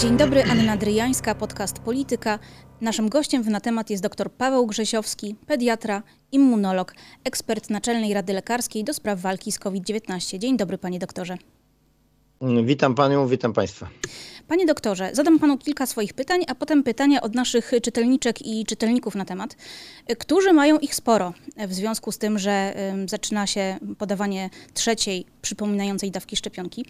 Dzień dobry, Anna Dryjańska, podcast Polityka. Naszym gościem w na temat jest dr Paweł Grzesiowski, pediatra, immunolog, ekspert Naczelnej Rady Lekarskiej do spraw walki z COVID-19. Dzień dobry, panie doktorze. Witam panią, witam państwa. Panie doktorze, zadam panu kilka swoich pytań, a potem pytania od naszych czytelniczek i czytelników na temat, którzy mają ich sporo w związku z tym, że zaczyna się podawanie trzeciej przypominającej dawki szczepionki.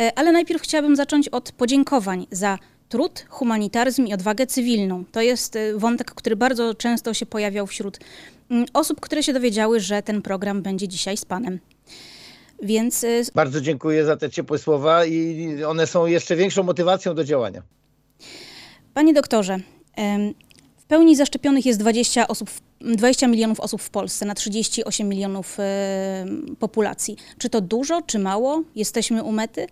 E, ale najpierw chciałabym zacząć od podziękowań za trud, humanitaryzm i odwagę cywilną. To jest e, wątek, który bardzo często się pojawiał wśród osób, które się dowiedziały, że ten program będzie dzisiaj z panem. Więc... Y, Bardzo dziękuję za te ciepłe słowa i one są jeszcze większą motywacją do działania. Panie doktorze, w pełni zaszczepionych jest 20, osób, 20 milionów osób w Polsce na 38 milionów populacji. Czy to dużo, czy mało? Jesteśmy u mety?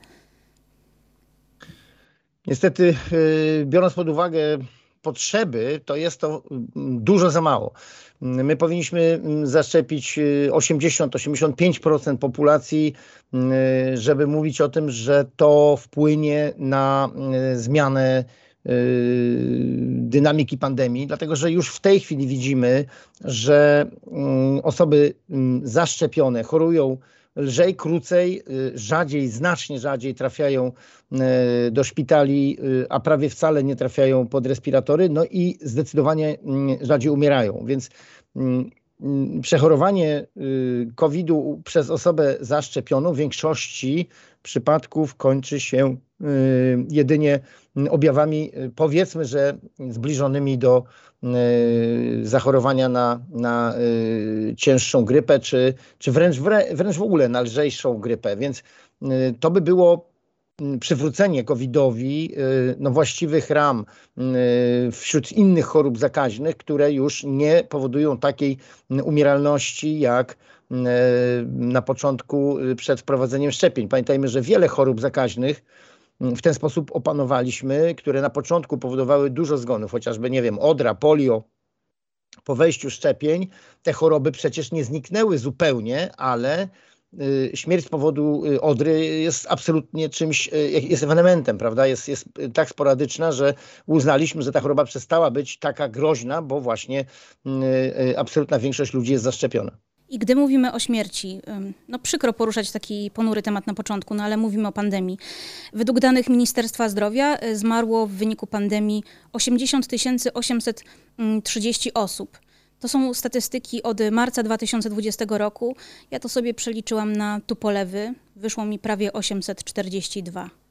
Niestety, y, biorąc pod uwagę potrzeby, to jest to mm, dużo za mało. My powinniśmy mm, zaszczepić 80-85% y, populacji, y, żeby mówić o tym, że to wpłynie na zmianę dynamiki pandemii, dlatego że już w tej chwili widzimy, że mm, osoby zaszczepione chorują lżej, krócej, y, rzadziej, znacznie rzadziej trafiają y, do szpitali, y, a prawie wcale nie trafiają pod respiratory, no i zdecydowanie mm, rzadziej umierają. Więc mm, mm, przechorowanie COVID-u przez osobę zaszczepioną w większości przypadków kończy się jedynie objawami, powiedzmy, że zbliżonymi do zachorowania na, na y, cięższą grypę, czy, czy wręcz, wręcz w ogóle na lżejszą grypę. Więc y, to by było mm, przywrócenie COVID-owi no, właściwych ram wśród innych chorób zakaźnych, które już nie powodują takiej umieralności jak na początku przed wprowadzeniem szczepień. Pamiętajmy, że wiele chorób zakaźnych w ten sposób opanowaliśmy, które na początku powodowały dużo zgonów, chociażby, nie wiem, odra, polio. Po wejściu szczepień te choroby przecież nie zniknęły zupełnie, ale y, śmierć z powodu y, odry jest absolutnie czymś, y, jest ewenementem, prawda? Jest, jest tak sporadyczna, że uznaliśmy, że ta choroba przestała być taka groźna, bo właśnie absolutna większość ludzi jest zaszczepiona. I gdy mówimy o śmierci, no przykro poruszać taki ponury temat na początku, no ale mówimy o pandemii. Według danych Ministerstwa Zdrowia y, zmarło w wyniku pandemii 80 830 osób. To są statystyki od marca 2020 roku. Ja to sobie przeliczyłam na tupolewy. Wyszło mi prawie 842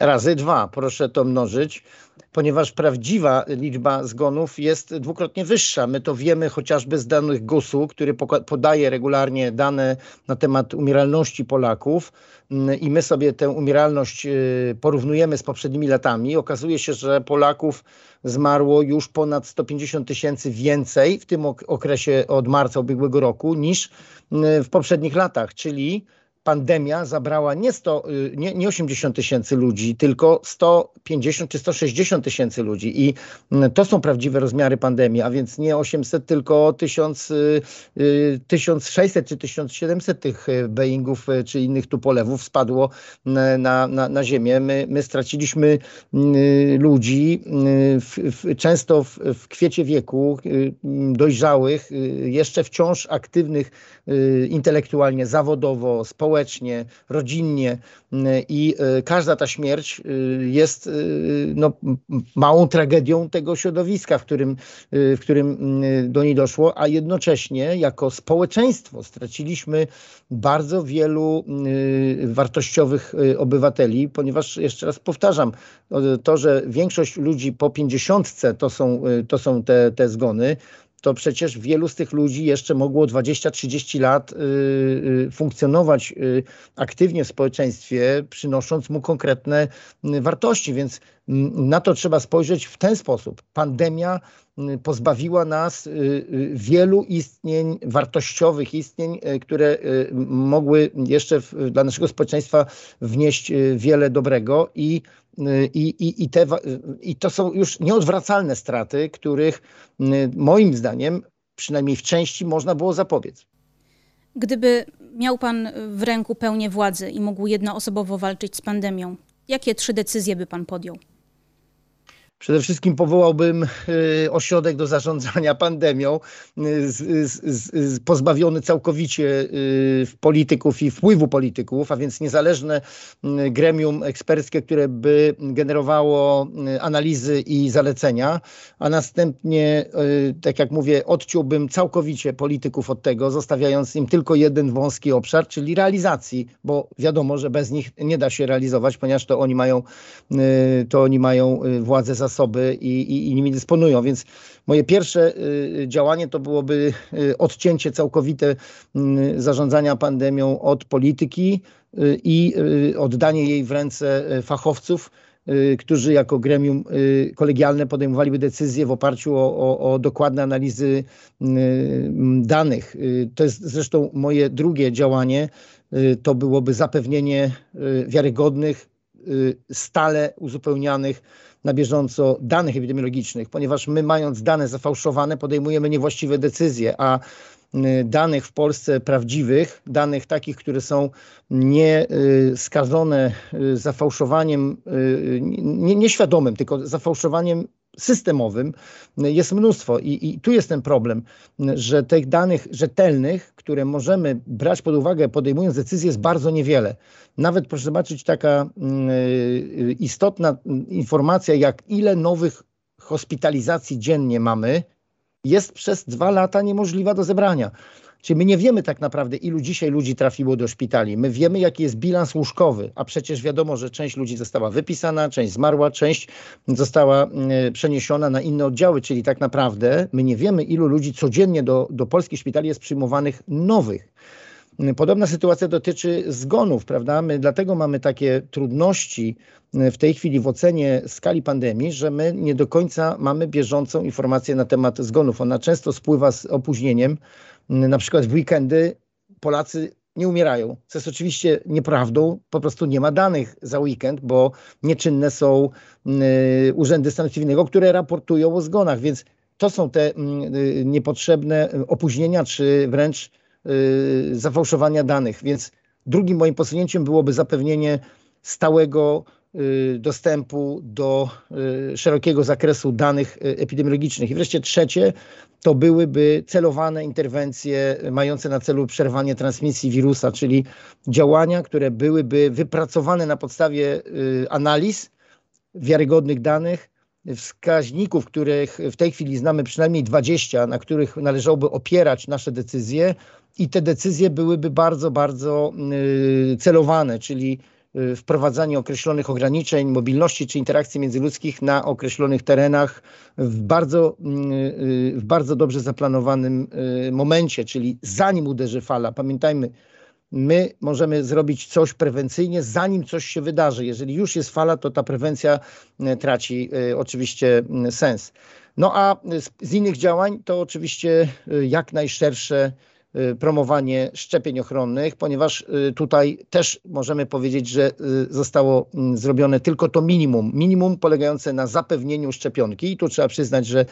razy dwa. Proszę to mnożyć, ponieważ prawdziwa liczba zgonów jest dwukrotnie wyższa. My to wiemy chociażby z danych GUS-u, który podaje regularnie dane na temat umieralności Polaków mm, i my sobie tę umieralność y, porównujemy z poprzednimi latami. Okazuje się, że Polaków zmarło już ponad 150 tysięcy więcej w tym okresie od marca ubiegłego roku niż y, w poprzednich latach, czyli pandemia zabrała nie, 100, y, nie, nie 80 tysięcy ludzi, tylko 150 czy 160 tysięcy ludzi. I mm, to są prawdziwe rozmiary pandemii, a więc nie 800, tylko 1000, 1600 y, y, czy 1700 tych Boeingów czy innych tupolewów spadło na, na, na ziemię. My, my straciliśmy ludzi w, w, często w, w kwiecie wieku, dojrzałych, jeszcze wciąż aktywnych intelektualnie, zawodowo, społecznie, społecznie, rodzinnie y, i y, każda ta śmierć y, jest no, małą tragedią tego środowiska, w którym, w którym do niej doszło, a jednocześnie jako społeczeństwo straciliśmy bardzo wielu wartościowych obywateli, ponieważ jeszcze raz powtarzam, to, że większość ludzi po pięćdziesiątce to są, to są te, te zgony, to przecież wielu z tych ludzi jeszcze mogło 20-30 lat y, y, funkcjonować y, aktywnie w społeczeństwie, przynosząc mu konkretne wartości. Więc na to trzeba spojrzeć w ten sposób. Pandemia pozbawiła nas wielu istnień, wartościowych istnień, które mogły jeszcze dla naszego społeczeństwa wnieść wiele dobrego i i, i, i, te, I to są już nieodwracalne straty, których moim zdaniem, przynajmniej w części, można było zapobiec. Gdyby miał Pan w ręku pełnię władzy i mógł jednoosobowo walczyć z pandemią, Jakie trzy decyzje by pan podjął? Przede wszystkim powołałbym y, ośrodek do zarządzania pandemią, y, pozbawiony całkowicie y, polityków i wpływu polityków, a więc niezależne gremium eksperckie, które by generowało analizy i zalecenia, a następnie, tak jak mówię, odciąłbym całkowicie polityków od tego, zostawiając im tylko jeden wąski obszar, czyli realizacji, bo wiadomo, że bez nich nie da się realizować, ponieważ to oni mają, to oni mają władzę za zasoby i, i, i nimi dysponują. Więc moje pierwsze y, działanie to byłoby y, odcięcie całkowite y, zarządzania pandemią od polityki i oddanie jej w ręce fachowców, którzy jako gremium kolegialne podejmowaliby decyzje w oparciu o, o, o, dokładne analizy danych. To jest zresztą moje drugie działanie. To byłoby zapewnienie wiarygodnych, stale uzupełnianych na bieżąco danych epidemiologicznych, ponieważ my mając dane zafałszowane podejmujemy niewłaściwe decyzje, a y, danych w Polsce prawdziwych, danych takich, które są nie y, skażone y, zafałszowaniem, nie, nieświadomym, tylko zafałszowaniem systemowym jest mnóstwo I, i tu jest ten problem, że tych danych rzetelnych, które możemy brać pod uwagę podejmując decyzje jest bardzo niewiele. Nawet proszę zobaczyć taka mm, y, istotna informacja, jak ile nowych hospitalizacji dziennie mamy, jest przez dwa lata niemożliwa do zebrania. Czyli my nie wiemy tak naprawdę, ilu dzisiaj ludzi trafiło do szpitali. My wiemy, jaki jest bilans łóżkowy, a przecież wiadomo, że część ludzi została wypisana, część zmarła, część została mm, przeniesiona na inne oddziały, czyli tak naprawdę my nie wiemy, ilu ludzi codziennie do, do polskich szpitali jest przyjmowanych nowych. Podobna sytuacja dotyczy zgonów, prawda? My dlatego mamy takie trudności mm, w tej chwili w ocenie skali pandemii, że my nie do końca mamy bieżącą informację na temat zgonów. Ona często spływa z opóźnieniem. Mm, na przykład w weekendy Polacy nie umierają, co jest oczywiście nieprawdą. Po prostu nie ma danych za weekend, bo nieczynne są mm, urzędy stanu cywilnego, które raportują o zgonach, więc to są te niepotrzebne opóźnienia, czy wręcz Y, zafałszowania danych. Więc drugim moim posunięciem byłoby zapewnienie stałego y, dostępu do y, szerokiego zakresu danych epidemiologicznych. I wreszcie trzecie to byłyby celowane interwencje mające na celu przerwanie transmisji wirusa, czyli działania, które byłyby wypracowane na podstawie analiz wiarygodnych danych, wskaźników, których w tej chwili znamy przynajmniej 20, na których należałoby opierać nasze decyzje, i te decyzje byłyby bardzo, bardzo y, celowane, czyli y, wprowadzanie określonych ograniczeń mobilności czy interakcji międzyludzkich na określonych terenach w bardzo, y, w bardzo dobrze zaplanowanym momencie, czyli zanim uderzy fala. Pamiętajmy, my możemy zrobić coś prewencyjnie, zanim coś się wydarzy. Jeżeli już jest fala, to ta prewencja traci oczywiście sens. No a z, innych działań to oczywiście jak najszersze Y, promowanie szczepień ochronnych, ponieważ y, tutaj też możemy powiedzieć, że y, zostało mm, zrobione tylko to minimum, minimum polegające na zapewnieniu szczepionki i tu trzeba przyznać, że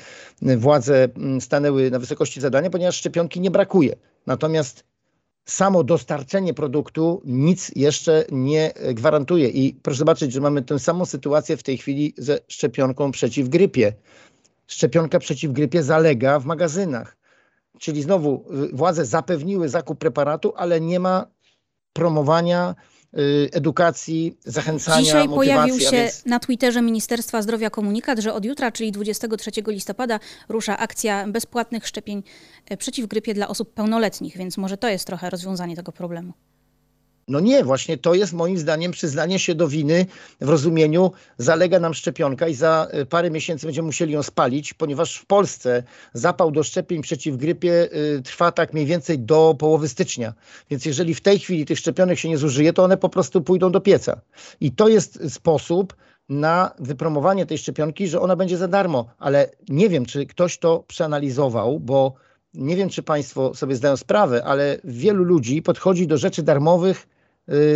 władze mm, stanęły na wysokości zadania, ponieważ szczepionki nie brakuje. Natomiast samo dostarczenie produktu nic jeszcze nie gwarantuje i proszę zobaczyć, że mamy tę samą sytuację w tej chwili ze szczepionką przeciw grypie. Szczepionka przeciw grypie zalega w magazynach Czyli znowu y, władze zapewniły zakup preparatu, ale nie ma promowania y, edukacji, zachęcania, Dzisiaj pojawił się więc... na Twitterze Ministerstwa Zdrowia komunikat, że od jutra, czyli 23 listopada, rusza akcja bezpłatnych szczepień e, przeciw grypie dla osób pełnoletnich, więc może to jest trochę rozwiązanie tego problemu. No nie, właśnie to jest moim zdaniem przyznanie się do winy w rozumieniu zalega nam szczepionka i za y, parę miesięcy będziemy musieli ją spalić, ponieważ w Polsce zapał do szczepień przeciw grypie y, trwa tak mniej więcej do połowy stycznia. Więc jeżeli w tej chwili tych szczepionek się nie zużyje, to one po prostu pójdą do pieca. I to jest sposób na wypromowanie tej szczepionki, że ona będzie za darmo, ale nie wiem, czy ktoś to przeanalizował, bo nie wiem, czy Państwo sobie zdają sprawę, ale wielu ludzi podchodzi do rzeczy darmowych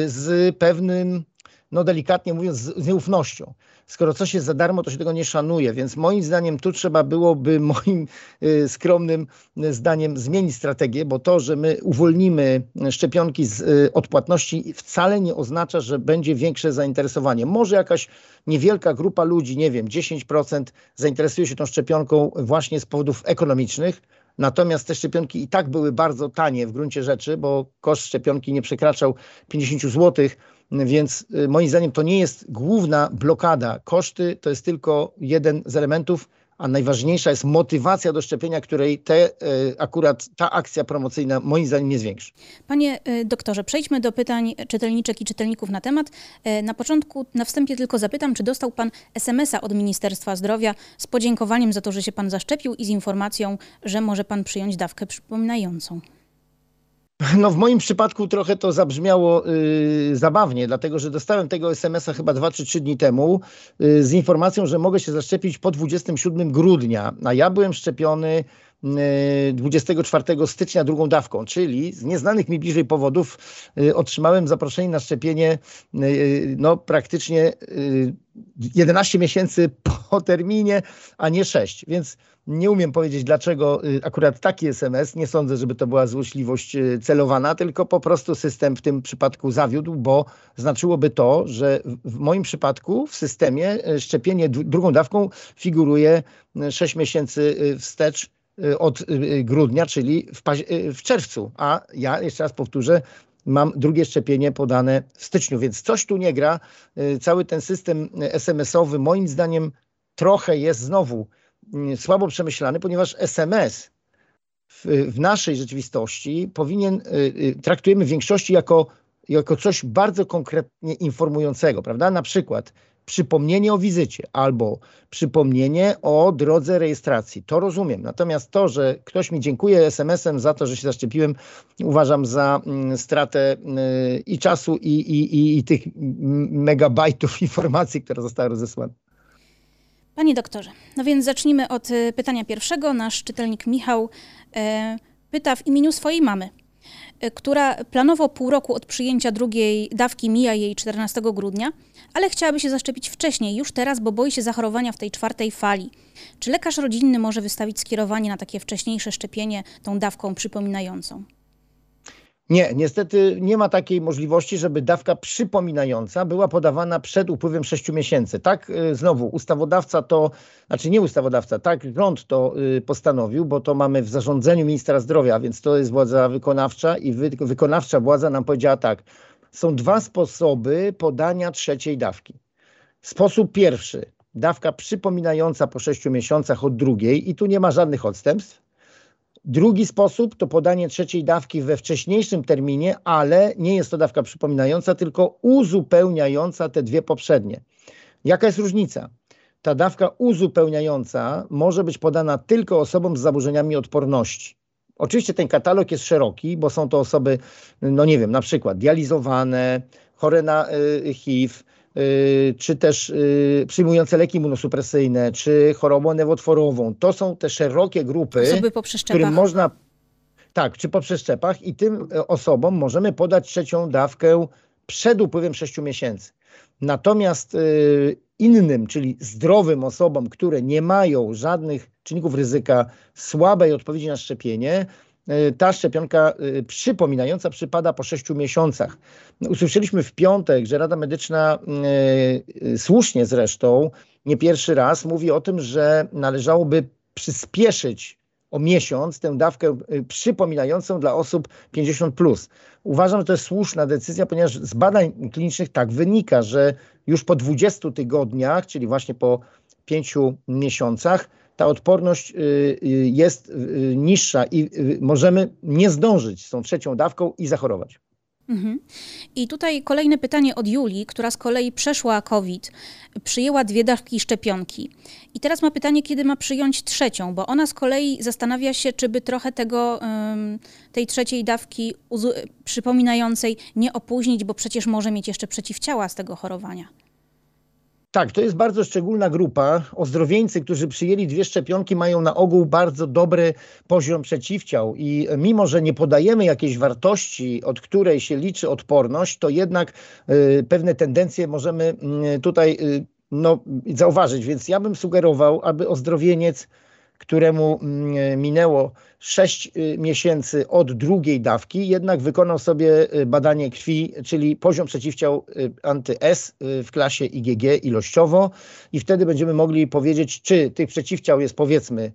z pewnym no delikatnie mówiąc, z, nieufnością. Skoro coś jest za darmo, to się tego nie szanuje, więc moim zdaniem tu trzeba byłoby, moim y, skromnym zdaniem, zmienić strategię, bo to, że my uwolnimy szczepionki z y, odpłatności wcale nie oznacza, że będzie większe zainteresowanie. Może jakaś niewielka grupa ludzi, nie wiem, 10% zainteresuje się tą szczepionką właśnie z powodów ekonomicznych, Natomiast te szczepionki i tak były bardzo tanie w gruncie rzeczy, bo koszt szczepionki nie przekraczał 50 zł, więc y, moim zdaniem to nie jest główna blokada. Koszty to jest tylko jeden z elementów, a najważniejsza jest motywacja do szczepienia, której te, y, akurat ta akcja promocyjna moim zdaniem nie zwiększy. Panie y, doktorze, przejdźmy do pytań czytelniczek i czytelników na temat. Na początku, na wstępie tylko zapytam, czy dostał pan SMS-a od Ministerstwa Zdrowia z podziękowaniem za to, że się pan zaszczepił i z informacją, że może pan przyjąć dawkę przypominającą. No w moim przypadku trochę to zabrzmiało y, zabawnie, dlatego że dostałem tego SMS-a chyba 2 czy 3 dni temu y, z informacją, że mogę się zaszczepić po 27 grudnia, a ja byłem szczepiony 24 y, stycznia drugą dawką, czyli z nieznanych mi bliżej powodów y, otrzymałem zaproszenie na szczepienie y, no praktycznie 11 miesięcy po terminie, a nie 6, więc nie umiem powiedzieć, dlaczego akurat taki SMS. Nie sądzę, żeby to była złośliwość celowana, tylko po prostu system w tym przypadku zawiódł, bo znaczyłoby to, że w moim przypadku w systemie szczepienie drugą dawką figuruje 6 miesięcy wstecz od grudnia, czyli w, w czerwcu. A ja jeszcze raz powtórzę, mam drugie szczepienie podane w styczniu, więc coś tu nie gra. Cały ten system SMS-owy moim zdaniem trochę jest znowu Mm, słabo przemyślany, ponieważ SMS w, w naszej rzeczywistości powinien, y, y, traktujemy w większości jako, jako coś bardzo konkretnie informującego, prawda? Na przykład przypomnienie o wizycie albo przypomnienie o drodze rejestracji. To rozumiem. Natomiast to, że ktoś mi dziękuje SMS-em za to, że się zaszczepiłem, uważam za mm, stratę y, i czasu, i, i, i, i tych megabajtów informacji, które zostały rozesłane. Panie doktorze, no więc zacznijmy od y, pytania pierwszego. Nasz czytelnik Michał e, pyta w imieniu swojej mamy, która planowo pół roku od przyjęcia drugiej dawki mija jej 14 grudnia, ale chciałaby się zaszczepić wcześniej, już teraz, bo boi się zachorowania w tej czwartej fali. Czy lekarz rodzinny może wystawić skierowanie na takie wcześniejsze szczepienie tą dawką przypominającą? Nie, niestety nie ma takiej możliwości, żeby dawka przypominająca była podawana przed upływem 6 miesięcy. Tak, y, znowu, ustawodawca to, znaczy nie ustawodawca, tak, rząd to y, postanowił, bo to mamy w zarządzeniu ministra zdrowia, więc to jest władza wykonawcza i wy, wykonawcza władza nam powiedziała tak, są dwa sposoby podania trzeciej dawki. Sposób pierwszy, dawka przypominająca po 6 miesiącach od drugiej i tu nie ma żadnych odstępstw. Drugi sposób to podanie trzeciej dawki we wcześniejszym terminie, ale nie jest to dawka przypominająca, tylko uzupełniająca te dwie poprzednie. Jaka jest różnica? Ta dawka uzupełniająca może być podana tylko osobom z zaburzeniami odporności. Oczywiście ten katalog jest szeroki, bo są to osoby, no nie wiem, na przykład dializowane, chore na y, HIV, czy też y, przyjmujące leki immunosupresyjne, czy chorobą nowotworową. To są te szerokie grupy, Osoby po którym można tak, czy po przeszczepach i tym e, osobom możemy podać trzecią dawkę przed upływem 6 miesięcy. Natomiast y, innym, czyli zdrowym osobom, które nie mają żadnych czynników ryzyka słabej odpowiedzi na szczepienie, ta szczepionka e, przypominająca przypada po 6 miesiącach. Usłyszeliśmy w piątek, że Rada Medyczna e, słusznie zresztą, nie pierwszy raz, mówi o tym, że należałoby przyspieszyć o miesiąc tę dawkę przypominającą dla osób 50. Plus. Uważam, że to jest słuszna decyzja, ponieważ z badań klinicznych tak wynika, że już po 20 tygodniach, czyli właśnie po 5 miesiącach, ta odporność y, y, jest y, niższa i możemy nie zdążyć z tą trzecią dawką i zachorować. Mhm. I tutaj kolejne pytanie od Julii, która z kolei przeszła COVID, przyjęła dwie dawki szczepionki. I teraz ma pytanie, kiedy ma przyjąć trzecią, bo ona z kolei zastanawia się, czy by trochę tego, tej trzeciej dawki przypominającej nie opóźnić, bo przecież może mieć jeszcze przeciwciała z tego chorowania. Tak, to jest bardzo szczególna grupa. Ozdrowieńcy, którzy przyjęli dwie szczepionki, mają na ogół bardzo dobry poziom przeciwciał i mimo, że nie podajemy jakiejś wartości, od której się liczy odporność, to jednak y, pewne tendencje możemy y, tutaj y, no, zauważyć. Więc ja bym sugerował, aby ozdrowieniec któremu mm, minęło 6 y, miesięcy od drugiej dawki, jednak wykonał sobie y, badanie krwi, czyli poziom przeciwciał y, anty-S w klasie IgG ilościowo i wtedy będziemy mogli powiedzieć, czy tych przeciwciał jest powiedzmy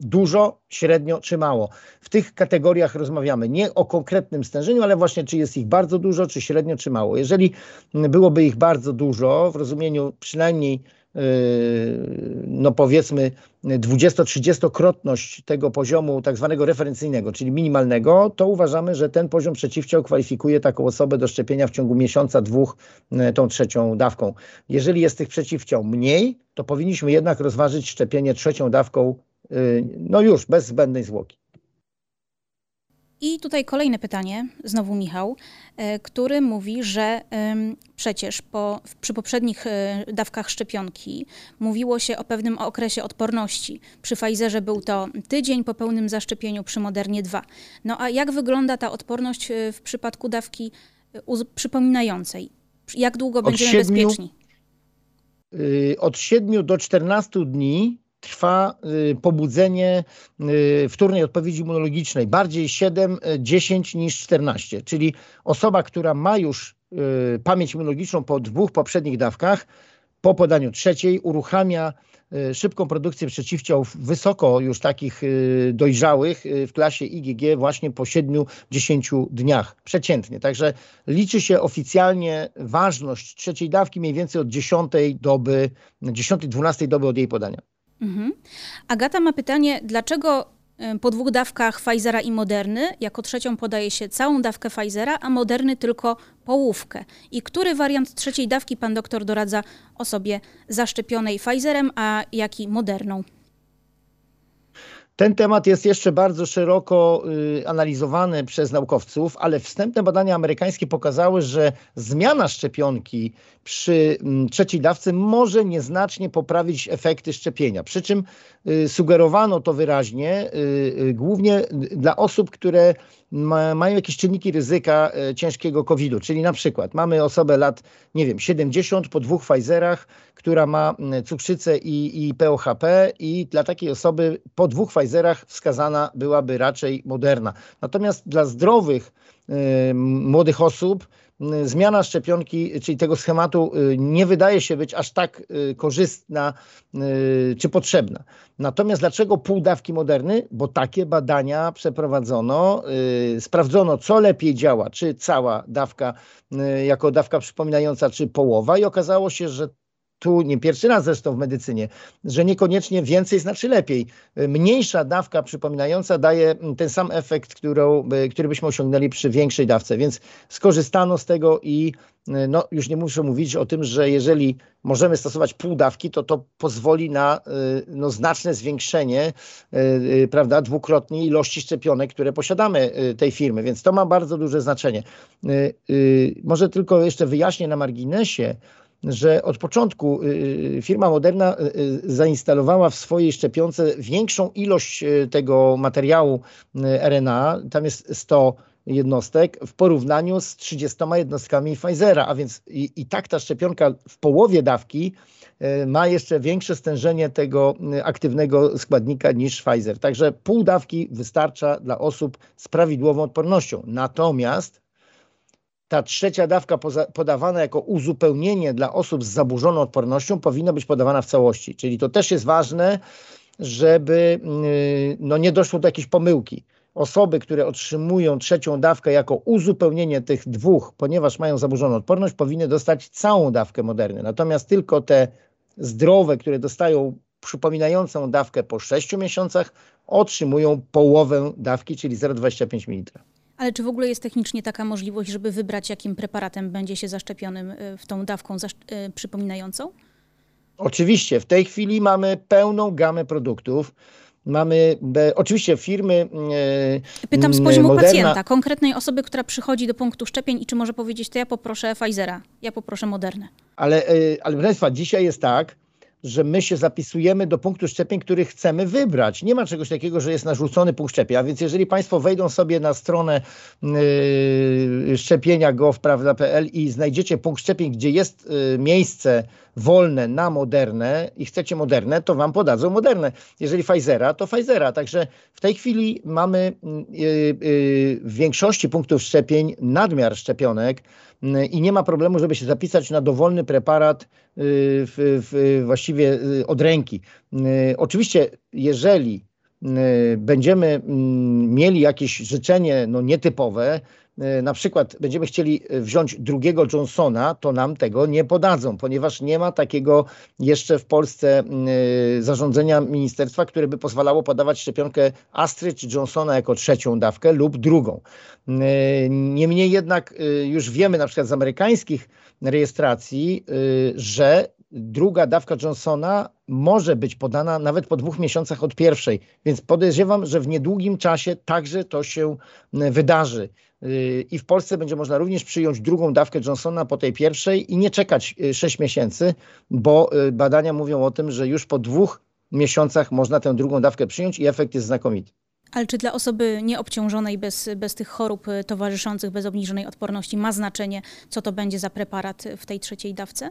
dużo, średnio czy mało. W tych kategoriach rozmawiamy nie o konkretnym stężeniu, ale właśnie czy jest ich bardzo dużo, czy średnio, czy mało. Jeżeli byłoby ich bardzo dużo, w rozumieniu przynajmniej no powiedzmy 20-30-krotność tego poziomu tak zwanego referencyjnego, czyli minimalnego, to uważamy, że ten poziom przeciwciał kwalifikuje taką osobę do szczepienia w ciągu miesiąca, dwóch yy, tą trzecią dawką. Jeżeli jest tych przeciwciał mniej, to powinniśmy jednak rozważyć szczepienie trzecią dawką, yy, no już bez zbędnej zwłoki. I tutaj kolejne pytanie, znowu Michał, e, który mówi, że przecież po, przy poprzednich e, dawkach szczepionki mówiło się o pewnym okresie odporności. Przy Pfizerze był to tydzień po pełnym zaszczepieniu, przy Modernie 2. No a jak wygląda ta odporność e, w przypadku dawki przypominającej? Jak długo od będziemy siedmiu, bezpieczni? Y, od 7 do 14 dni trwa y, pobudzenie y, wtórnej odpowiedzi immunologicznej. Bardziej 7, 10 y, niż 14. Czyli osoba, która ma już pamięć immunologiczną po dwóch poprzednich dawkach, po podaniu trzeciej uruchamia szybką produkcję przeciwciał wysoko już takich dojrzałych w klasie IgG właśnie po 7-10 dniach przeciętnie. Także liczy się oficjalnie ważność trzeciej dawki mniej więcej od 10 doby, 10-12 doby od jej podania. Mhm. Agata ma pytanie, dlaczego y, po dwóch dawkach Pfizera i Moderny jako trzecią podaje się całą dawkę Pfizera, a Moderny tylko połówkę? I który wariant trzeciej dawki pan doktor doradza osobie zaszczepionej Pfizerem, a jaki Moderną? Ten temat jest jeszcze bardzo szeroko y, analizowany przez naukowców, ale wstępne badania amerykańskie pokazały, że zmiana szczepionki przy mm, trzeciej dawce może nieznacznie poprawić efekty szczepienia. Przy czym y, sugerowano to wyraźnie y, głównie dla osób, które ma, mają jakieś czynniki ryzyka ciężkiego COVID-u, czyli na przykład mamy osobę lat, nie wiem, 70 po dwóch Pfizerach, która ma cukrzycę i, i POHP i dla takiej osoby po dwóch Pfizerach wskazana byłaby raczej Moderna. Natomiast dla zdrowych y, młodych osób y, zmiana szczepionki, czyli tego schematu y, nie wydaje się być aż tak y, korzystna czy potrzebna. Natomiast dlaczego pół dawki moderny? Bo takie badania przeprowadzono, sprawdzono co lepiej działa, czy cała dawka jako dawka przypominająca, czy połowa i okazało się, że tu nie pierwszy raz zresztą w medycynie, że niekoniecznie więcej znaczy lepiej. Mniejsza dawka przypominająca daje ten sam efekt, którą, który byśmy osiągnęli przy większej dawce, więc skorzystano z tego i no, już nie muszę mówić o tym, że jeżeli możemy stosować pół dawki, to to pozwoli na no, znaczne zwiększenie prawda, dwukrotnie ilości szczepionek, które posiadamy tej firmy, więc to ma bardzo duże znaczenie. Może tylko jeszcze wyjaśnię na marginesie, że od początku y, y, firma Moderna y, zainstalowała w swojej szczepionce większą ilość tego materiału RNA, tam jest 100 jednostek w porównaniu z 30 jednostkami Pfizera, a więc i, i tak ta szczepionka w połowie dawki ma jeszcze większe stężenie tego aktywnego składnika niż Pfizer. Także pół dawki wystarcza dla osób z prawidłową odpornością. Natomiast ta trzecia dawka podawana jako uzupełnienie dla osób z zaburzoną odpornością powinna być podawana w całości. Czyli to też jest ważne, żeby y, no, nie doszło do jakiejś pomyłki. Osoby, które otrzymują trzecią dawkę jako uzupełnienie tych dwóch, ponieważ mają zaburzoną odporność, powinny dostać całą dawkę moderny. Natomiast tylko te zdrowe, które dostają przypominającą dawkę po 6 miesiącach, otrzymują połowę dawki, czyli 0,25 ml. Ale czy w ogóle jest technicznie taka możliwość, żeby wybrać, jakim preparatem będzie się zaszczepionym y, w tą dawką y, przypominającą? Oczywiście. W tej chwili mamy pełną gamę produktów. Mamy oczywiście firmy. Pytam z poziomu Moderna, pacjenta, konkretnej osoby, która przychodzi do punktu szczepień i czy może powiedzieć, to ja poproszę Pfizera, ja poproszę Modernę. Ale, ale proszę Państwa, dzisiaj jest tak, że my się zapisujemy do punktu szczepień, który chcemy wybrać. Nie ma czegoś takiego, że jest narzucony punkt szczepienia, a więc jeżeli Państwo wejdą sobie na stronę yy, szczepienia.gov.pl i znajdziecie punkt szczepień, gdzie jest yy, miejsce wolne na moderne i chcecie moderne, to Wam podadzą moderne. Jeżeli Pfizera, to Pfizera. Także w tej chwili mamy yy, yy, w większości punktów szczepień nadmiar szczepionek, i nie ma problemu, żeby się zapisać na dowolny preparat y, w, w, właściwie y, od ręki. Y, oczywiście, jeżeli będziemy mm, mieli jakieś życzenie no, nietypowe, na przykład będziemy chcieli e, wziąć drugiego Johnsona, to nam tego nie podadzą, ponieważ nie ma takiego jeszcze w Polsce e, zarządzenia ministerstwa, które by pozwalało podawać szczepionkę Astry czy Johnsona jako trzecią dawkę lub drugą. Niemniej jednak już wiemy na przykład z amerykańskich rejestracji, że druga dawka Johnsona może być podana nawet po dwóch miesiącach od pierwszej, więc podejrzewam, że w niedługim czasie także to się wydarzy. Y, I w Polsce będzie można również przyjąć drugą dawkę Johnsona po tej pierwszej i nie czekać 6 y, miesięcy, bo y, badania mówią o tym, że już po dwóch miesiącach można tę drugą dawkę przyjąć i efekt jest znakomity. Ale czy dla osoby nieobciążonej bez, bez tych chorób towarzyszących, bez obniżonej odporności ma znaczenie, co to będzie za preparat w tej trzeciej dawce?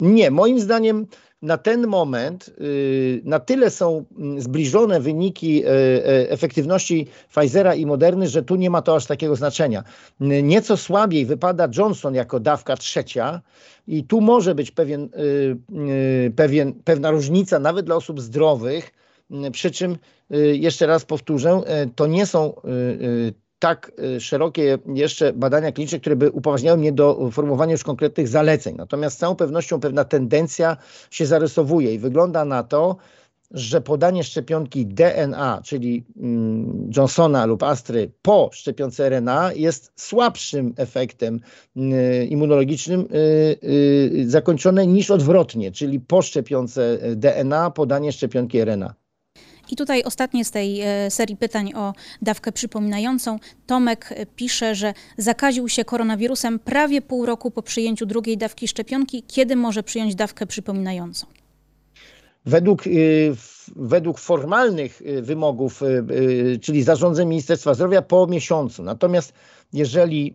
Nie, moim zdaniem na ten moment y, na tyle są mm, zbliżone wyniki y, y, efektywności Pfizera i Moderny, że tu nie ma to aż takiego znaczenia. Nieco słabiej wypada Johnson jako dawka trzecia i tu może być pewien, pewien, pewna różnica nawet dla osób zdrowych, przy czym jeszcze raz powtórzę, to nie są tak y, szerokie jeszcze badania kliniczne, które by upoważniały mnie do formułowania już konkretnych zaleceń. Natomiast z całą pewnością pewna tendencja się zarysowuje i wygląda na to, że podanie szczepionki DNA, czyli mm, Johnsona lub Astry po szczepionce RNA jest słabszym efektem y, immunologicznym y, zakończone niż odwrotnie, czyli po szczepionce DNA podanie szczepionki RNA. I tutaj ostatnie z tej e, serii pytań o dawkę przypominającą. Tomek e, pisze, że zakaził się koronawirusem prawie pół roku po przyjęciu drugiej dawki szczepionki. Kiedy może przyjąć dawkę przypominającą? Według, y, według formalnych y, wymogów, y, czyli zarządzeń Ministerstwa Zdrowia po miesiącu. Natomiast jeżeli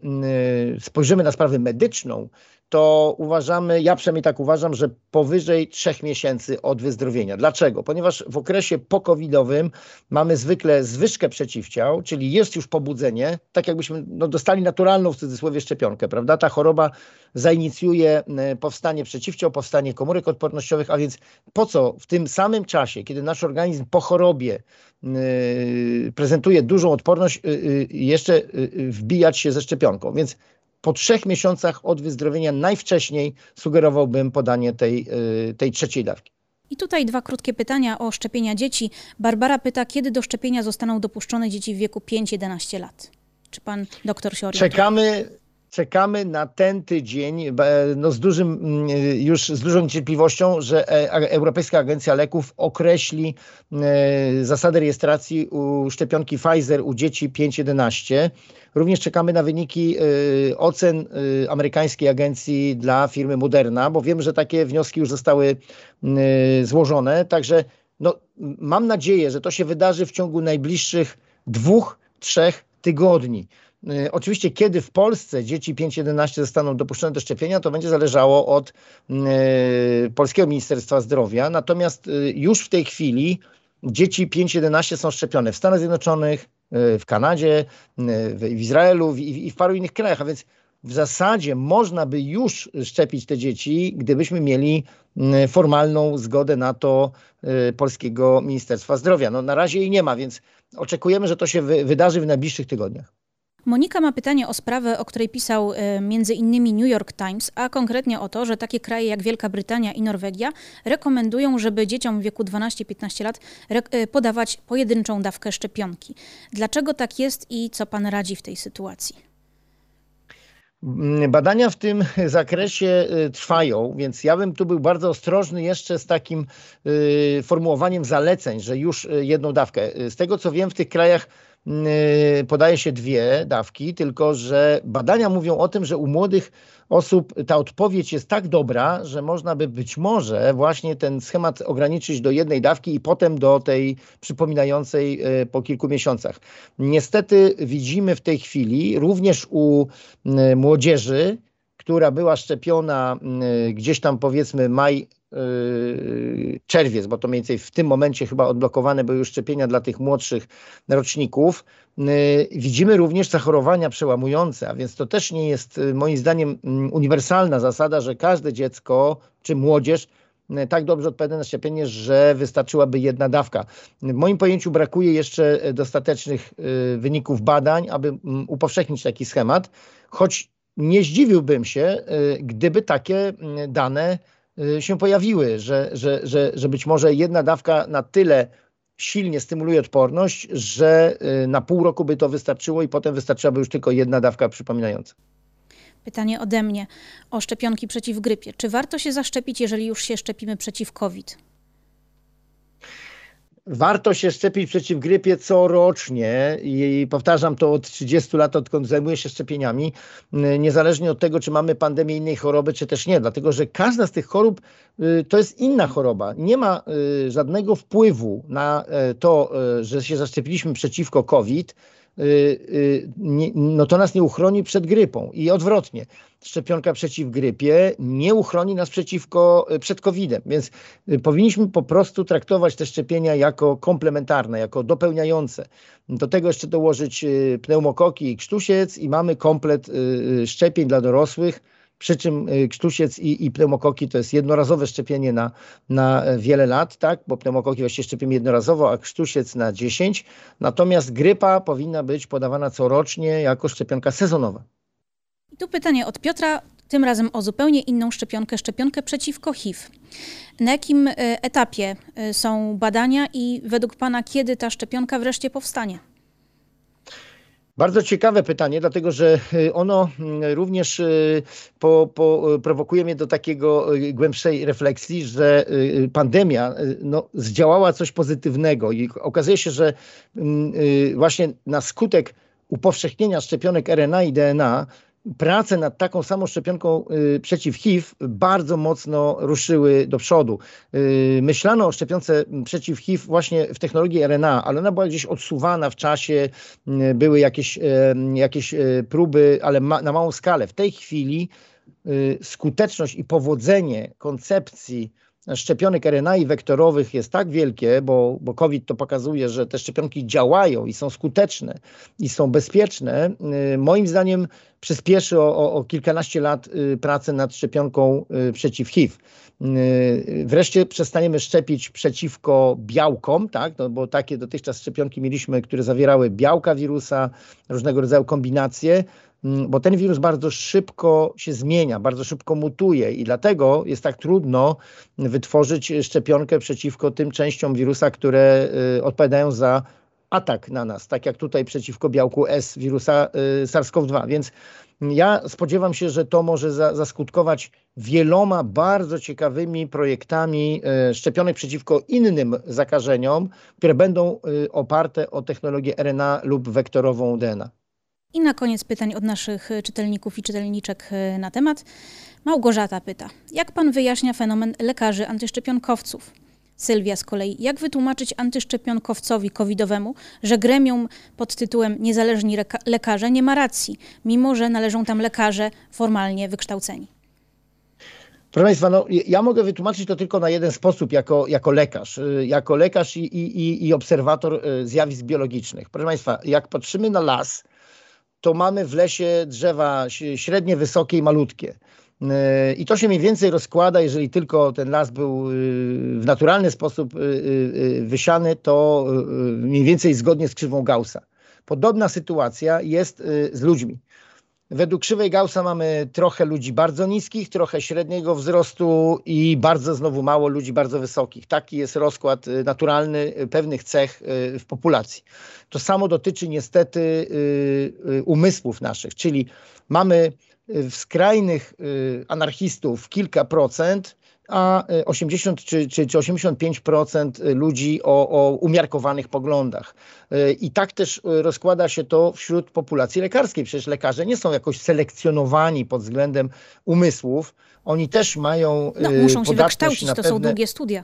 spojrzymy na sprawę medyczną, to uważamy, ja przynajmniej tak uważam, że powyżej trzech miesięcy od wyzdrowienia. Dlaczego? Ponieważ w okresie pokowidowym mamy zwykle zwyżkę przeciwciał, czyli jest już pobudzenie, tak jakbyśmy no, dostali naturalną w cudzysłowie szczepionkę, prawda? Ta choroba zainicjuje powstanie przeciwciał, powstanie komórek odpornościowych, a więc po co w tym samym czasie, kiedy nasz organizm po chorobie yy, prezentuje dużą odporność, yy, jeszcze yy, wbijać się ze szczepionką. Więc po trzech miesiącach od wyzdrowienia najwcześniej sugerowałbym podanie tej, y, tej trzeciej dawki. I tutaj dwa krótkie pytania o szczepienia dzieci. Barbara pyta, kiedy do szczepienia zostaną dopuszczone dzieci w wieku 5-11 lat? Czy pan doktor się orientuje? Czekamy, czekamy na ten tydzień no z, dużym, mm, już z dużą niecierpliwością, że e, Europejska Agencja Leków określi e, zasady rejestracji u szczepionki Pfizer u dzieci 5-11. Również czekamy na wyniki e, ocen amerykańskiej agencji dla firmy Moderna, bo wiem, że takie wnioski już zostały złożone. Także no, mam nadzieję, że to się wydarzy w ciągu najbliższych dwóch, trzech tygodni. Y, oczywiście, kiedy w Polsce dzieci 5-11 zostaną dopuszczone do szczepienia, to będzie zależało od y, Polskiego Ministerstwa Zdrowia. Natomiast y, już w tej chwili dzieci 5-11 są szczepione w Stanach Zjednoczonych, w Kanadzie, w Izraelu i w paru innych krajach. A więc w zasadzie można by już szczepić te dzieci, gdybyśmy mieli formalną zgodę na to Polskiego Ministerstwa Zdrowia. No, na razie jej nie ma, więc oczekujemy, że to się wydarzy w najbliższych tygodniach. Monika ma pytanie o sprawę, o której pisał e, między innymi New York Times, a konkretnie o to, że takie kraje jak Wielka Brytania i Norwegia rekomendują, żeby dzieciom w wieku 12-15 lat e, podawać pojedynczą dawkę szczepionki. Dlaczego tak jest i co pan radzi w tej sytuacji? Mm, badania w tym zakresie y, trwają, więc ja bym tu był bardzo ostrożny jeszcze z takim formułowaniem zaleceń, że już jedną dawkę. Z tego co wiem, w tych krajach podaje się dwie dawki, tylko że badania mówią o tym, że u młodych osób ta odpowiedź jest tak dobra, że można by być może właśnie ten schemat ograniczyć do jednej dawki i potem do tej przypominającej e, po kilku miesiącach. Niestety widzimy w tej chwili również u młodzieży, która była szczepiona gdzieś tam powiedzmy maj, czerwiec, bo to mniej więcej w tym momencie chyba odblokowane były już szczepienia dla tych młodszych roczników, Y, widzimy również zachorowania przełamujące, a więc to też nie jest y, moim zdaniem mm, uniwersalna zasada, że każde dziecko czy młodzież tak dobrze odpowiada na szczepienie, że wystarczyłaby jedna dawka. W moim pojęciu brakuje jeszcze dostatecznych wyników badań, aby mm, upowszechnić taki schemat, choć nie zdziwiłbym się, gdyby takie mm, dane się pojawiły, że, że, że, że być może jedna dawka na tyle silnie stymuluje odporność, że y, na pół roku by to wystarczyło i potem wystarczyłaby już tylko jedna dawka przypominająca. Pytanie ode mnie o szczepionki przeciw grypie. Czy warto się zaszczepić, jeżeli już się szczepimy przeciw COVID? Warto się szczepić przeciw grypie corocznie i powtarzam to od 30 lat, odkąd zajmuję się szczepieniami, niezależnie od tego, czy mamy pandemię innej choroby, czy też nie, dlatego że każda z tych chorób y, to jest inna choroba. Nie ma y, żadnego wpływu na y, to, że się zaszczepiliśmy przeciwko COVID, Y, y, no to nas nie uchroni przed grypą i odwrotnie. Szczepionka przeciw grypie nie uchroni nas przeciwko, y, przed COVID-em, więc powinniśmy po prostu traktować te szczepienia jako komplementarne, jako dopełniające. Do tego jeszcze dołożyć pneumokoki i krztusiec i mamy komplet szczepień dla dorosłych przy czym y, krztusiec i, i pneumokoki to jest jednorazowe szczepienie na, na wiele lat, tak? bo pneumokoki właściwie szczepimy jednorazowo, a krztusiec na 10. Natomiast grypa powinna być podawana corocznie jako szczepionka sezonowa. I tu pytanie od Piotra, tym razem o zupełnie inną szczepionkę, szczepionkę przeciwko HIV. Na jakim y, etapie y, są badania i według Pana kiedy ta szczepionka wreszcie powstanie? Bardzo ciekawe pytanie, dlatego że y, ono mm, również y, po, po, y, prowokuje mnie do takiego głębszej refleksji, że pandemia no, zdziałała coś pozytywnego i okazuje się, że mm, właśnie na skutek upowszechnienia szczepionek RNA i DNA prace nad taką samą szczepionką y, przeciw HIV bardzo mocno ruszyły do przodu. Y, myślano o szczepionce przeciw HIV właśnie w technologii RNA, ale ona była gdzieś odsuwana w czasie, y, były jakieś, jakieś próby, ale na małą skalę. W tej chwili skuteczność i powodzenie koncepcji szczepionek RNA i wektorowych jest tak wielkie, bo, bo COVID to pokazuje, że te szczepionki działają i są skuteczne i są bezpieczne, y, moim zdaniem przyspieszy o, o, o kilkanaście lat y, pracę nad szczepionką y, przeciw HIV. Wreszcie przestaniemy szczepić przeciwko białkom, tak? No, bo takie dotychczas szczepionki mieliśmy, które zawierały białka wirusa, różnego rodzaju kombinacje. Mm, bo ten wirus bardzo szybko się zmienia, bardzo szybko mutuje i dlatego jest tak trudno wytworzyć szczepionkę przeciwko tym częściom wirusa, które y, odpowiadają za atak na nas, tak jak tutaj przeciwko białku S wirusa y, SARS-CoV-2. Więc ja spodziewam się, że to może za, zaskutkować wieloma bardzo ciekawymi projektami y, szczepionek przeciwko innym zakażeniom, które będą oparte o technologię RNA lub wektorową DNA. I na koniec pytań od naszych e, czytelników i czytelniczek e, na temat. Małgorzata pyta, jak pan wyjaśnia fenomen lekarzy antyszczepionkowców? Sylwia z kolei, jak wytłumaczyć antyszczepionkowcowi covidowemu, że gremium pod tytułem Niezależni lekarze nie ma racji, mimo że należą tam lekarze formalnie wykształceni? Proszę Państwa, no, ja mogę wytłumaczyć to tylko na jeden sposób, jako, jako lekarz, y, jako lekarz i, i, i obserwator zjawisk biologicznych. Proszę Państwa, jak patrzymy na las, to mamy w lesie drzewa średnie, wysokie i malutkie. Y, I to się mniej więcej rozkłada, jeżeli tylko ten las był y, w naturalny sposób y, wysiany, to mniej więcej zgodnie z krzywą Gaussa. Podobna sytuacja jest z ludźmi. Według krzywej Gaussa mamy trochę ludzi bardzo niskich, trochę średniego wzrostu i bardzo znowu mało ludzi bardzo wysokich. Taki jest rozkład y, naturalny y, pewnych cech y, w populacji. To samo dotyczy niestety umysłów naszych, czyli mamy w skrajnych anarchistów kilka procent, a 80 czy, czy, czy 85% ludzi o, o umiarkowanych poglądach. I tak też rozkłada się to wśród populacji lekarskiej. Przecież lekarze nie są jakoś selekcjonowani pod względem umysłów. Oni też mają. No, muszą się wykształcić, to pewne... są długie studia.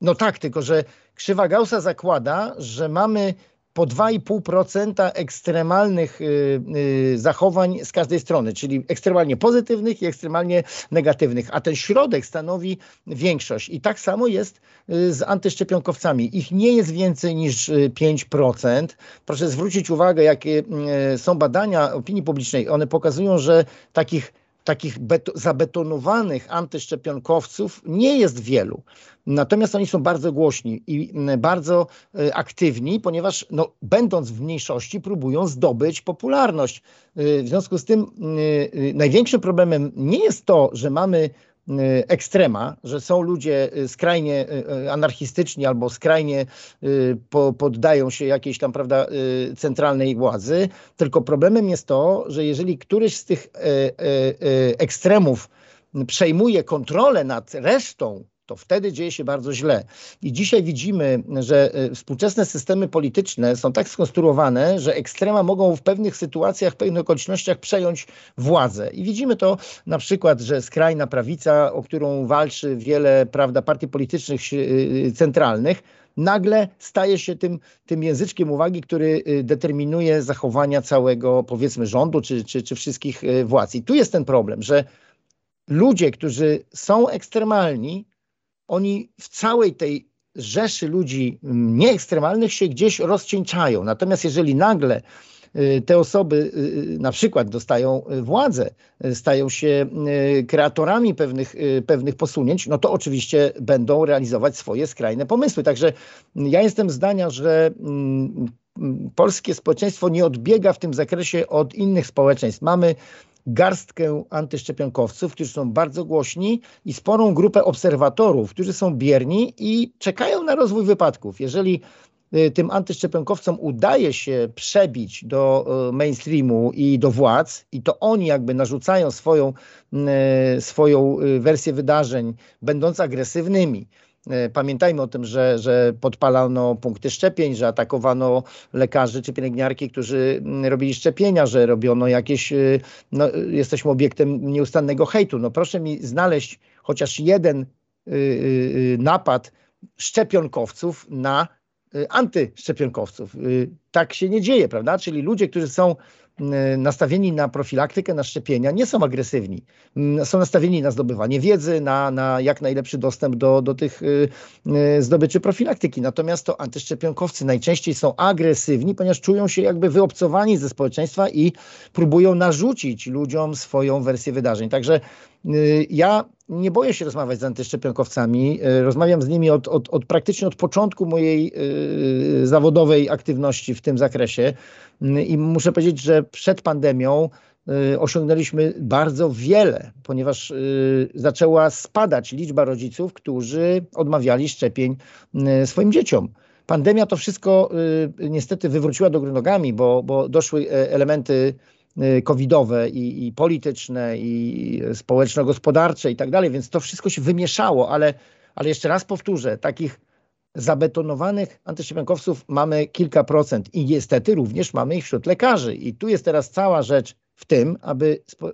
No tak, tylko że krzywa Gaussa zakłada, że mamy po 2,5% ekstremalnych y, y, zachowań z każdej strony, czyli ekstremalnie pozytywnych i ekstremalnie negatywnych, a ten środek stanowi większość. I tak samo jest y, z antyszczepionkowcami. Ich nie jest więcej niż 5%. Proszę zwrócić uwagę, jakie są badania opinii publicznej. One pokazują, że takich takich zabetonowanych antyszczepionkowców nie jest wielu. Natomiast oni są bardzo głośni i bardzo e, aktywni, ponieważ no, będąc w mniejszości próbują zdobyć popularność. E, w związku z tym e, największym problemem nie jest to, że mamy Y, ekstrema, że są ludzie y, skrajnie y, anarchistyczni albo skrajnie poddają się jakiejś tam, prawda, centralnej władzy, tylko problemem jest to, że jeżeli któryś z tych ekstremów przejmuje kontrolę nad resztą to wtedy dzieje się bardzo źle. I dzisiaj widzimy, że e, współczesne systemy polityczne są tak skonstruowane, że ekstrema mogą w pewnych sytuacjach, w pewnych okolicznościach przejąć władzę. I widzimy to na przykład, że skrajna prawica, o którą walczy wiele prawda, partii politycznych e, e, centralnych, nagle staje się tym, tym języczkiem uwagi, który determinuje zachowania całego, powiedzmy, rządu czy, czy, czy wszystkich władz. I tu jest ten problem, że ludzie, którzy są ekstremalni, oni w całej tej rzeszy ludzi mm, nieekstremalnych się gdzieś rozcieńczają. Natomiast jeżeli nagle y, te osoby y, y, na przykład dostają władzę, stają się kreatorami pewnych, pewnych posunięć, no to oczywiście będą realizować swoje skrajne pomysły. Także ja jestem zdania, że mm, polskie społeczeństwo nie odbiega w tym zakresie od innych społeczeństw. Mamy garstkę antyszczepionkowców, którzy są bardzo głośni i sporą grupę obserwatorów, którzy są bierni i czekają na rozwój wypadków. Jeżeli y, tym antyszczepionkowcom udaje się przebić do y, mainstreamu i do władz i to oni jakby narzucają swoją, y, swoją wersję wydarzeń, będąc agresywnymi, pamiętajmy o tym, że, że podpalano punkty szczepień, że atakowano lekarzy czy pielęgniarki, którzy mm, robili szczepienia, że robiono jakieś, y, no, jesteśmy obiektem nieustannego hejtu. No proszę mi znaleźć chociaż jeden y, y, napad szczepionkowców na antyszczepionkowców. Tak się nie dzieje, prawda? Czyli ludzie, którzy są nastawieni na profilaktykę, na szczepienia, nie są agresywni. Mm, są nastawieni na zdobywanie wiedzy, na, na jak najlepszy dostęp do, do tych y, y, zdobyczy profilaktyki. Natomiast to antyszczepionkowcy najczęściej są agresywni, ponieważ czują się jakby wyobcowani ze społeczeństwa i próbują narzucić ludziom swoją wersję wydarzeń. Także ja nie boję się rozmawiać z antyszczepionkowcami. Rozmawiam z nimi od, od, od praktycznie od początku mojej zawodowej aktywności w tym zakresie. I muszę powiedzieć, że przed pandemią y, osiągnęliśmy bardzo wiele, ponieważ y, zaczęła spadać liczba rodziców, którzy odmawiali szczepień y, swoim dzieciom. Pandemia to wszystko niestety wywróciła do góry nogami, bo, bo doszły e, elementy covidowe i, i polityczne, i społeczno-gospodarcze i tak dalej, więc to wszystko się wymieszało, ale, ale jeszcze raz powtórzę, takich zabetonowanych antyszczepionkowców mamy kilka procent i niestety również mamy ich wśród lekarzy. I tu jest teraz cała rzecz w tym, aby spo, y,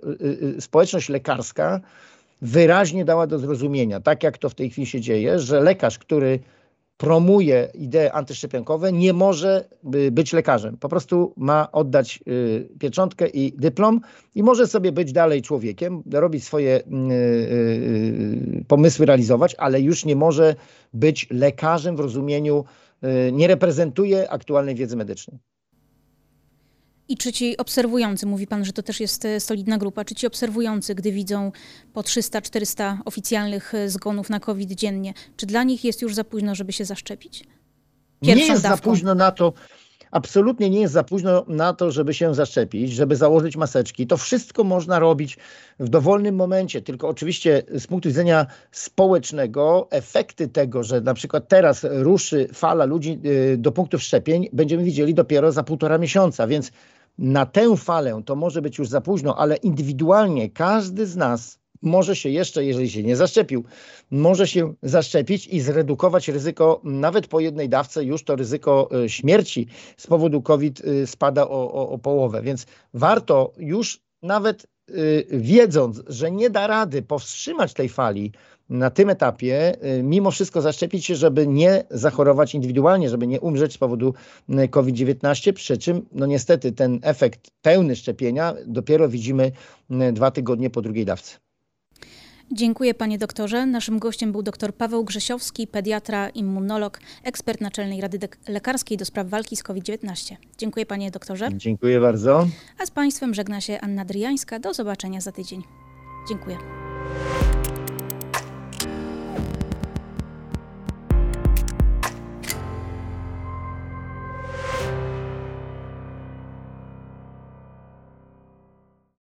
y, społeczność lekarska wyraźnie dała do zrozumienia, tak jak to w tej chwili się dzieje, że lekarz, który promuje idee antyszczepionkowe, nie może być lekarzem. Po prostu ma oddać y, pieczątkę i dyplom i może sobie być dalej człowiekiem, robić swoje y, y, pomysły realizować, ale już nie może być lekarzem w rozumieniu, nie reprezentuje aktualnej wiedzy medycznej. I czy ci obserwujący, mówi pan, że to też jest e, solidna grupa, czy ci obserwujący, gdy widzą po 300-400 oficjalnych e, zgonów na COVID dziennie, czy dla nich jest już za późno, żeby się zaszczepić? Pierwszą nie jest dawką. za późno na to. Absolutnie nie jest za późno na to, żeby się zaszczepić, żeby założyć maseczki. To wszystko można robić w dowolnym momencie, tylko oczywiście z punktu widzenia społecznego efekty tego, że na przykład teraz ruszy fala ludzi e, do punktów szczepień, będziemy widzieli dopiero za półtora miesiąca, więc na tę falę to może być już za późno, ale indywidualnie każdy z nas może się jeszcze, jeżeli się nie zaszczepił, może się zaszczepić i zredukować ryzyko, nawet po jednej dawce, już to ryzyko y, śmierci z powodu COVID y, spada o, o, o połowę. Więc warto już nawet y, wiedząc, że nie da rady powstrzymać tej fali na tym etapie, mimo wszystko zaszczepić się, żeby nie zachorować indywidualnie, żeby nie umrzeć z powodu COVID-19, przy czym no niestety ten efekt pełny szczepienia dopiero widzimy dwa tygodnie po drugiej dawce. Dziękuję panie doktorze. Naszym gościem był dr Paweł Grzesiowski, pediatra, immunolog, ekspert Naczelnej Rady Lekarskiej do spraw walki z COVID-19. Dziękuję panie doktorze. Dziękuję bardzo. A z państwem żegna się Anna Dryjańska. Do zobaczenia za tydzień. Dziękuję.